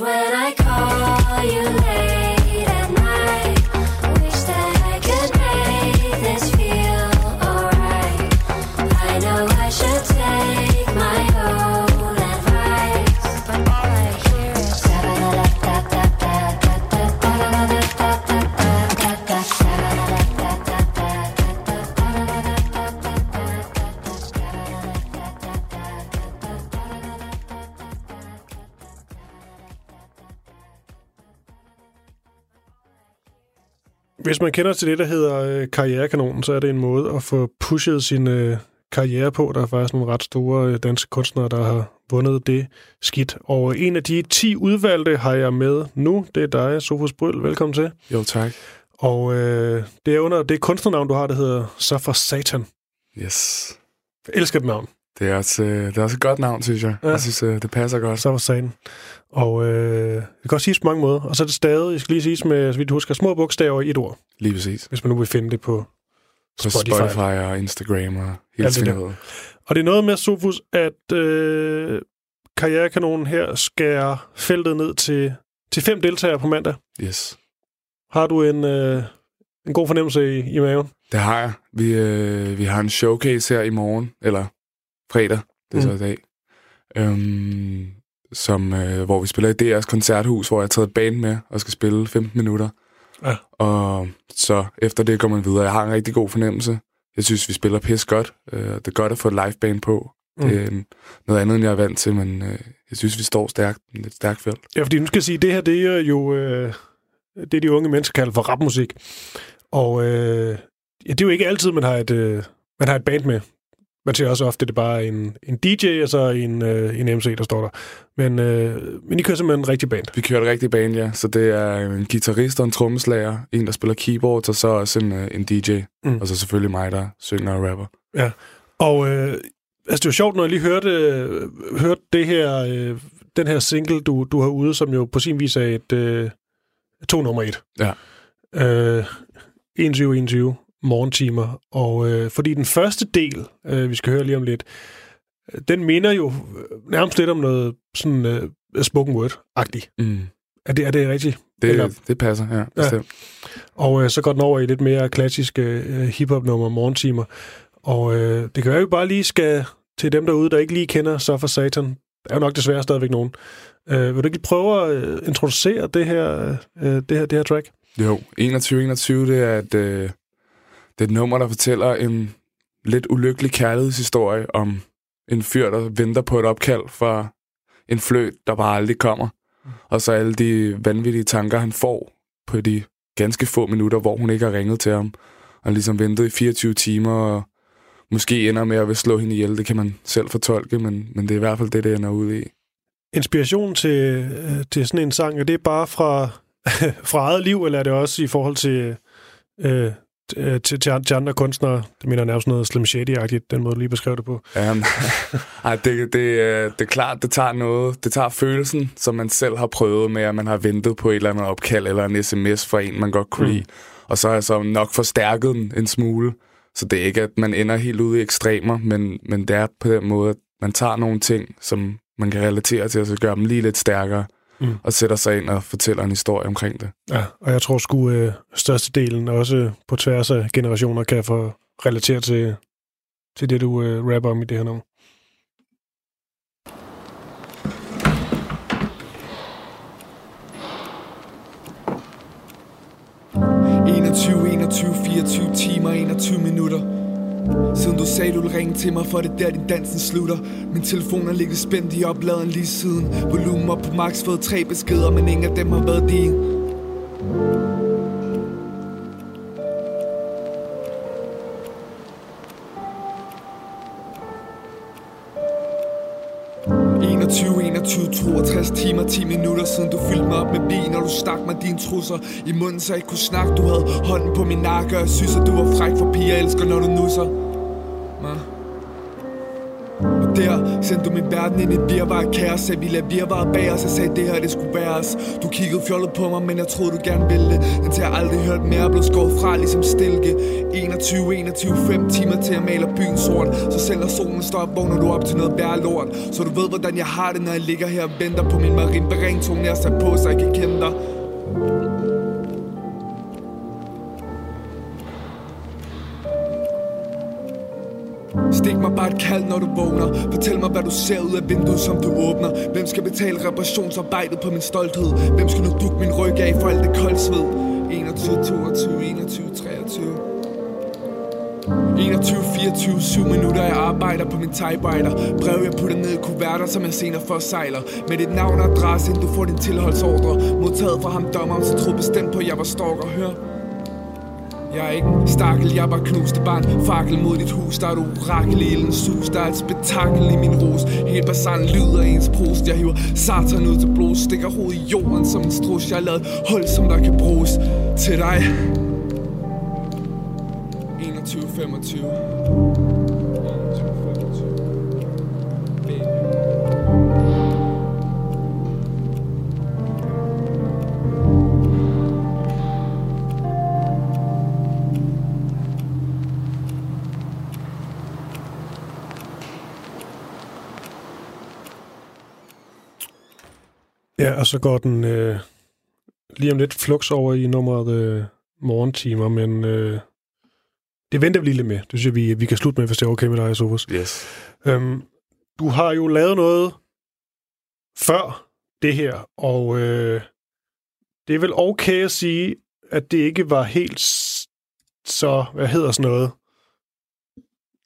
where Hvis man kender til det, der hedder øh, karrierekanonen, så er det en måde at få pushet sin øh, karriere på. Der er faktisk nogle ret store øh, danske kunstnere, der har vundet det skidt. Og en af de 10 udvalgte har jeg med nu. Det er dig, Sofus Bryl. Velkommen til. Jo, tak. Og øh, det er under det kunstnernavn, du har, der hedder Suffer Satan. Yes. Jeg elsker det navn. Det er også, øh, det er også et godt navn, synes jeg. Ja. Jeg synes, øh, det passer godt. Suffer Satan. Og øh, det kan også siges på mange måder. Og så er det stadig, jeg skal lige sige med, så vidt du husker, små bogstaver i et ord. Lige præcis. Hvis man nu vil finde det på På Spotify. Spotify, og Instagram og hele Alt det. Og det er noget med, Sofus, at øh, karrierekanonen her skærer feltet ned til, til fem deltagere på mandag. Yes. Har du en, øh, en god fornemmelse i, i maven? Det har jeg. Vi, øh, vi har en showcase her i morgen, eller fredag, det er Mm. så i dag, øhm, som, øh, hvor vi spiller i DR's koncerthus, hvor jeg har taget et band med og skal spille 15 minutter. Ja. Og så efter det går man videre. Jeg har en rigtig god fornemmelse. Jeg synes, vi spiller pis godt. Øh, det er godt at få et liveband på. Mm. Det er øh, noget andet, end jeg er vant til, men øh, jeg synes, vi står stærkt. Et stærkt felt. Ja, fordi nu skal jeg sige, det her, det er jo øh, det, de unge mennesker kalder for rapmusik. Og øh, ja, det er jo ikke altid, man har et, øh, man har et band med. Man ser også ofte, at det er bare en, en DJ og så en, øh, en MC, der står der. Men, øh, men I kører simpelthen en rigtig band. Vi kører et rigtigt band, ja. Så det er en guitarist og en trommeslager, en, der spiller keyboard, og så også en, øh, en DJ. Mm. Og så selvfølgelig mig, der synger og rapper. Og øh, altså, det var sjovt, når jeg lige hørte, øh, hørte det her, øh, den her single, du, du har ude, som jo på sin vis er et øh, to nummer et. Ja. Øh, 21-21 morgentimer. Og øh, fordi den første del, øh, vi skal høre lige om lidt, øh, den minder jo øh, nærmest lidt om noget sådan øh, spoken word-agtigt. Mm. Er det, er det rigtigt? Det, Eller- det passer, ja. Bestemt. Og øh, så går den over i lidt mere klassiske øh, hiphop-nummer, morgentimer. Og øh, det kan være, at vi bare lige skal til dem derude, der ikke lige kender Så for Satan. Der er jo nok desværre stadigvæk nogen. Øh, vil du ikke lige prøve at øh, introducere det her, øh, det her, det her track? Jo, 2121, det er, et, øh, det er et nummer, der fortæller en lidt ulykkelig kærlighedshistorie om en fyr, der venter på et opkald fra en flø, der bare aldrig kommer. Og så alle de vanvittige tanker, han får på de ganske få minutter, hvor hun ikke har ringet til ham. Og han ligesom ventet i 24 timer, og måske ender med at vil slå hende ihjel. Det kan man selv fortolke, men, men det er i hvert fald det, det ender ud i. Inspiration til, øh, til sådan en sang, er det bare fra, fra eget liv, eller er det også i forhold til, øh, til, til, til andre kunstnere? Det mener jeg nærmest noget Slim Shady-agtigt, den måde, du lige beskrev det på. Men- Ej, det, det, er- det er klart, det tager noget. Det tager følelsen, som man selv har prøvet med, at man har ventet på et eller andet opkald eller en sms fra en, man godt kunne Mm. lide. Og så har jeg så nok forstærket den en smule. Så det er ikke, at man ender helt ude i ekstremer, men, men det er på den måde, at man tager nogle ting, som man kan relatere til, og så gør dem lige lidt stærkere, Mm. og sætter sig ind og fortæller en historie omkring det. Ja, og jeg tror sgu øh, størstedelen også på tværs af generationer kan få relatere til, til det, du øh, rapper om i det her nummer. – 21, 21, 24 timer, 21 minutter Siden du sagde, du ville ringe til mig, for det der din dansen slutter. Min telefon er ligget spændt i opladeren lige siden. Volumen op på max, fået tre beskeder, men ingen af dem har været din – 21, 21, 62 timer, 10 minutter siden du fyldte mig op med vin Og du stak mig dine trusser i munden, så jeg ikke kunne snakke. Du havde hånden på min nakke, og jeg synes, at du var fræk For piger elsker, når du nusser der. Sendte du min verden ind i et virvar kaos. Sagde vi lader virvaret bag os, jeg sagde, det her det skulle være os. Du kiggede fjollet på mig, men jeg troede, du gerne ville. Det Indtil jeg aldrig hørt mere, blev skåret fra ligesom stilke. 21, 21, 5 timer til jeg maler byen sort Så selv når solen står op, vågner du op til noget værre lort. Så du ved, hvordan jeg har det, når jeg ligger her og venter på min marimba ringtone Jeg sat på, så jeg kan kende dig. Stik mig bare et kald, når du vågner. Fortæl mig, hvad du ser ud af vinduet, som du åbner. Hvem skal betale reparationsarbejdet på min stolthed? Hvem skal nu dukke min ryg af for alt det koldsved? 21, 22, 21, 23 21, 24, 7 minutter Jeg arbejder på min typewriter. Brev jeg putter ned i kuverter, som jeg senere for sejler Med dit navn og adresse, inden du får din tilholdsordre. Modtaget fra ham dommeren, så troede bestemt på, at jeg var stalker. Hør. Jeg er ikke en stakkel, jeg er bare knuste barn. Fakkel mod dit hus, der er du orakel i ildens sus. Der er et spektakel i min ros Helt basalt lyder ens prost. Jeg hiver satan ud til blod Stikker hovedet i jorden som en strus. Jeg har lavet hul, som der kan bruges Til dig. 21-25 Ja, og så går den øh, lige om lidt flux over i nummeret øh, morgentimer, men øh, det venter vi lige lidt med. Det synes jeg, vi, vi kan slutte med, hvis det er okay med dig, Sofus. Yes. Øhm, du har jo lavet noget før det her, og øh, det er vel okay at sige, at det ikke var helt så, hvad hedder sådan noget,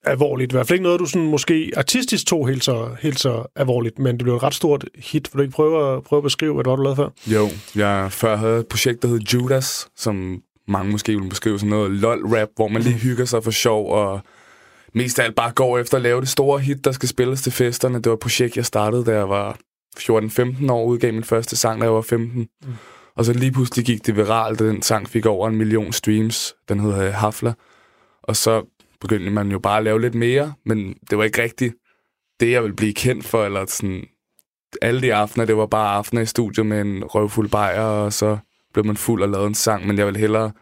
alvorligt. I hvert fald ikke noget, du sådan måske artistisk tog helt så, helt så alvorligt, men det blev et ret stort hit. Vil du ikke prøve at, prøve at beskrive, hvad det var, du lavede før? Jo, jeg før havde et projekt, der hed Judas, som mange måske ville beskrive som noget lol-rap, hvor man lige hygger sig for sjov, og mest af alt bare går efter at lave det store hit, der skal spilles til festerne. Det var et projekt, jeg startede, da jeg var 14-15 år, udgav min første sang, da jeg var 15. Mm. Og så lige pludselig gik det viralt, og den sang fik over en million streams. Den hedder Hafla. Og så begyndte man jo bare at lave lidt mere, men det var ikke rigtigt det, jeg ville blive kendt for, eller sådan alle de aftener, det var bare aftener i studiet med en røvfuld bajer, og så blev man fuld og lavede en sang, men jeg ville hellere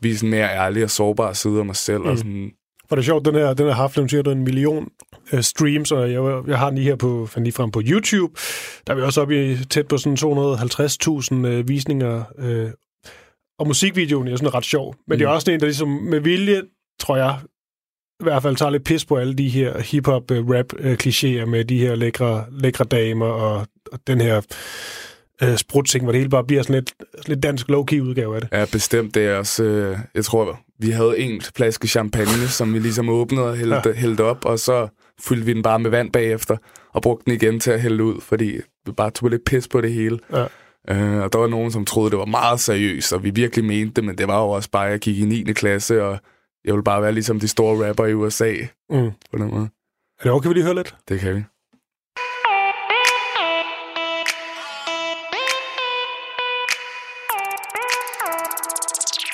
vise en mere ærlig og sårbar side af mig selv. Mm. Og sådan, For det er sjovt, den her, den her hun siger, der er en million øh, streams, og jeg, jeg har den lige her på, fandt lige frem på YouTube. Der er vi også oppe i tæt på sådan 250.000 øh, visninger. Øh, og musikvideoen er sådan ret sjov. Men mm. det er også en, der ligesom med vilje, tror jeg, i hvert fald tager lidt pis på alle de her hip-hop, øh, rap øh, med de her lækre, lækre damer og, og den her øh, sprutting, hvor det hele bare bliver sådan lidt, lidt dansk low-key udgave af det. Ja, bestemt. Det er også... Øh, jeg tror, vi havde en flaske champagne, som vi ligesom åbnede og hældte, ja. hældte op, og så fyldte vi den bare med vand bagefter, og brugte den igen til at hælde ud, fordi vi bare tog lidt pis på det hele. Ja. Øh, og der var nogen, som troede, det var meget seriøst, og vi virkelig mente det, men det var jo også bare, at jeg gik i 9. klasse, og jeg ville bare være ligesom de store rapper i USA Mm. på den måde. Er det okay, vi lige høre lidt? Det kan vi.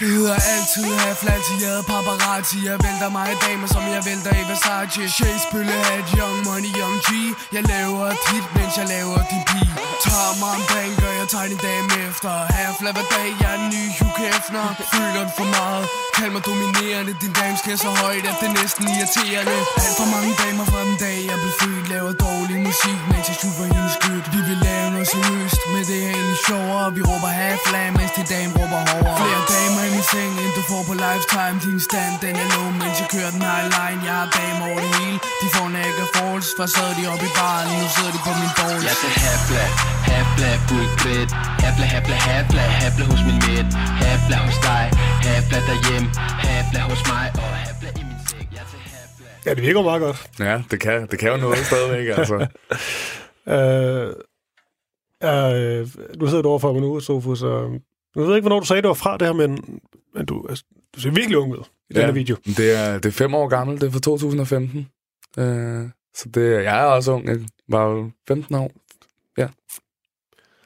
Det hedder altid have flattieret paparazzi Jeg vælter mig i damer, som jeg vælter i Versace. Chase, bølle, hat, young money, young G. Jeg laver et hit, mens jeg laver din pige Tager mig en bank, og jeg tager din dame efter. Half hver dag, jeg er en ny Hugh Hefner. Føler den for meget, kald mig dominerende Din dame skal så højt, at det er næsten irriterende. Alt for mange damer fra den dag, jeg blev født Laver dårlig musik, mens jeg super hendes skyld Vi vil lave noget seriøst, men det er egentlig sjovere. Vi råber half mens din dame råber hårdere. Flere damer i min seng, end du får på lifetime. Din stand, den er low, mens jeg kører den high line. Jeg har damer over det hele, de får nækker falls For sad de oppe i baren, nu sidder de på min balls Jeg til Habla, Habla fuldklædt Habla, habla, habla, habla hos min mæt Habla hos dig, habla derhjemme. Habla hos mig og habla i min seng Jeg til Habla Ja, det virker meget godt. Ja, det kan, det kan jo noget stadigvæk, altså. Øh, øh, du sidder over for mig nu, Sofus, og jeg ved ikke, hvornår du sagde, det var fra det her, men, men du, altså, du ser virkelig ung ud i ja. den her video. Det er, det er fem år gammelt, det er fra 2015. Øh, så det, jeg er også ung. Jeg var jo 15 år. Ja.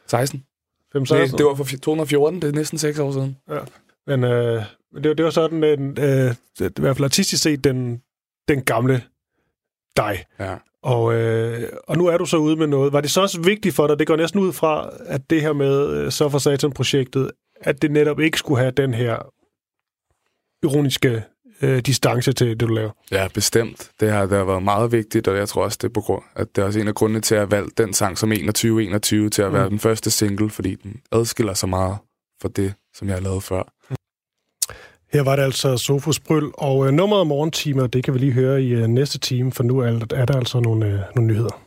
16. 5, Det, det var fra 2014, det er næsten 6 år siden. Men øh, det, var- det var sådan, en, øh, i hvert fald artistisk set, den, den gamle dig. Ja. Og, øh, og nu er du så ude med noget. Var det så også vigtigt for dig, det går næsten ud fra, at det her med øh, Så for Satan-projektet, at det netop ikke skulle have den her ironiske øh, distance til det, du laver? Ja, bestemt. Det har, det har været meget vigtigt, og jeg tror også, det er på grund, at det er også en af grundene til at have valgt den sang som 21-21 til at være Mm. den første single, fordi den adskiller sig meget fra det, som jeg har lavet før. Her var det altså Sofus Bryl, og øh, nummeret morgentimer, det kan vi lige høre i øh, næste time, for nu er, er der altså nogle, øh, nogle nyheder.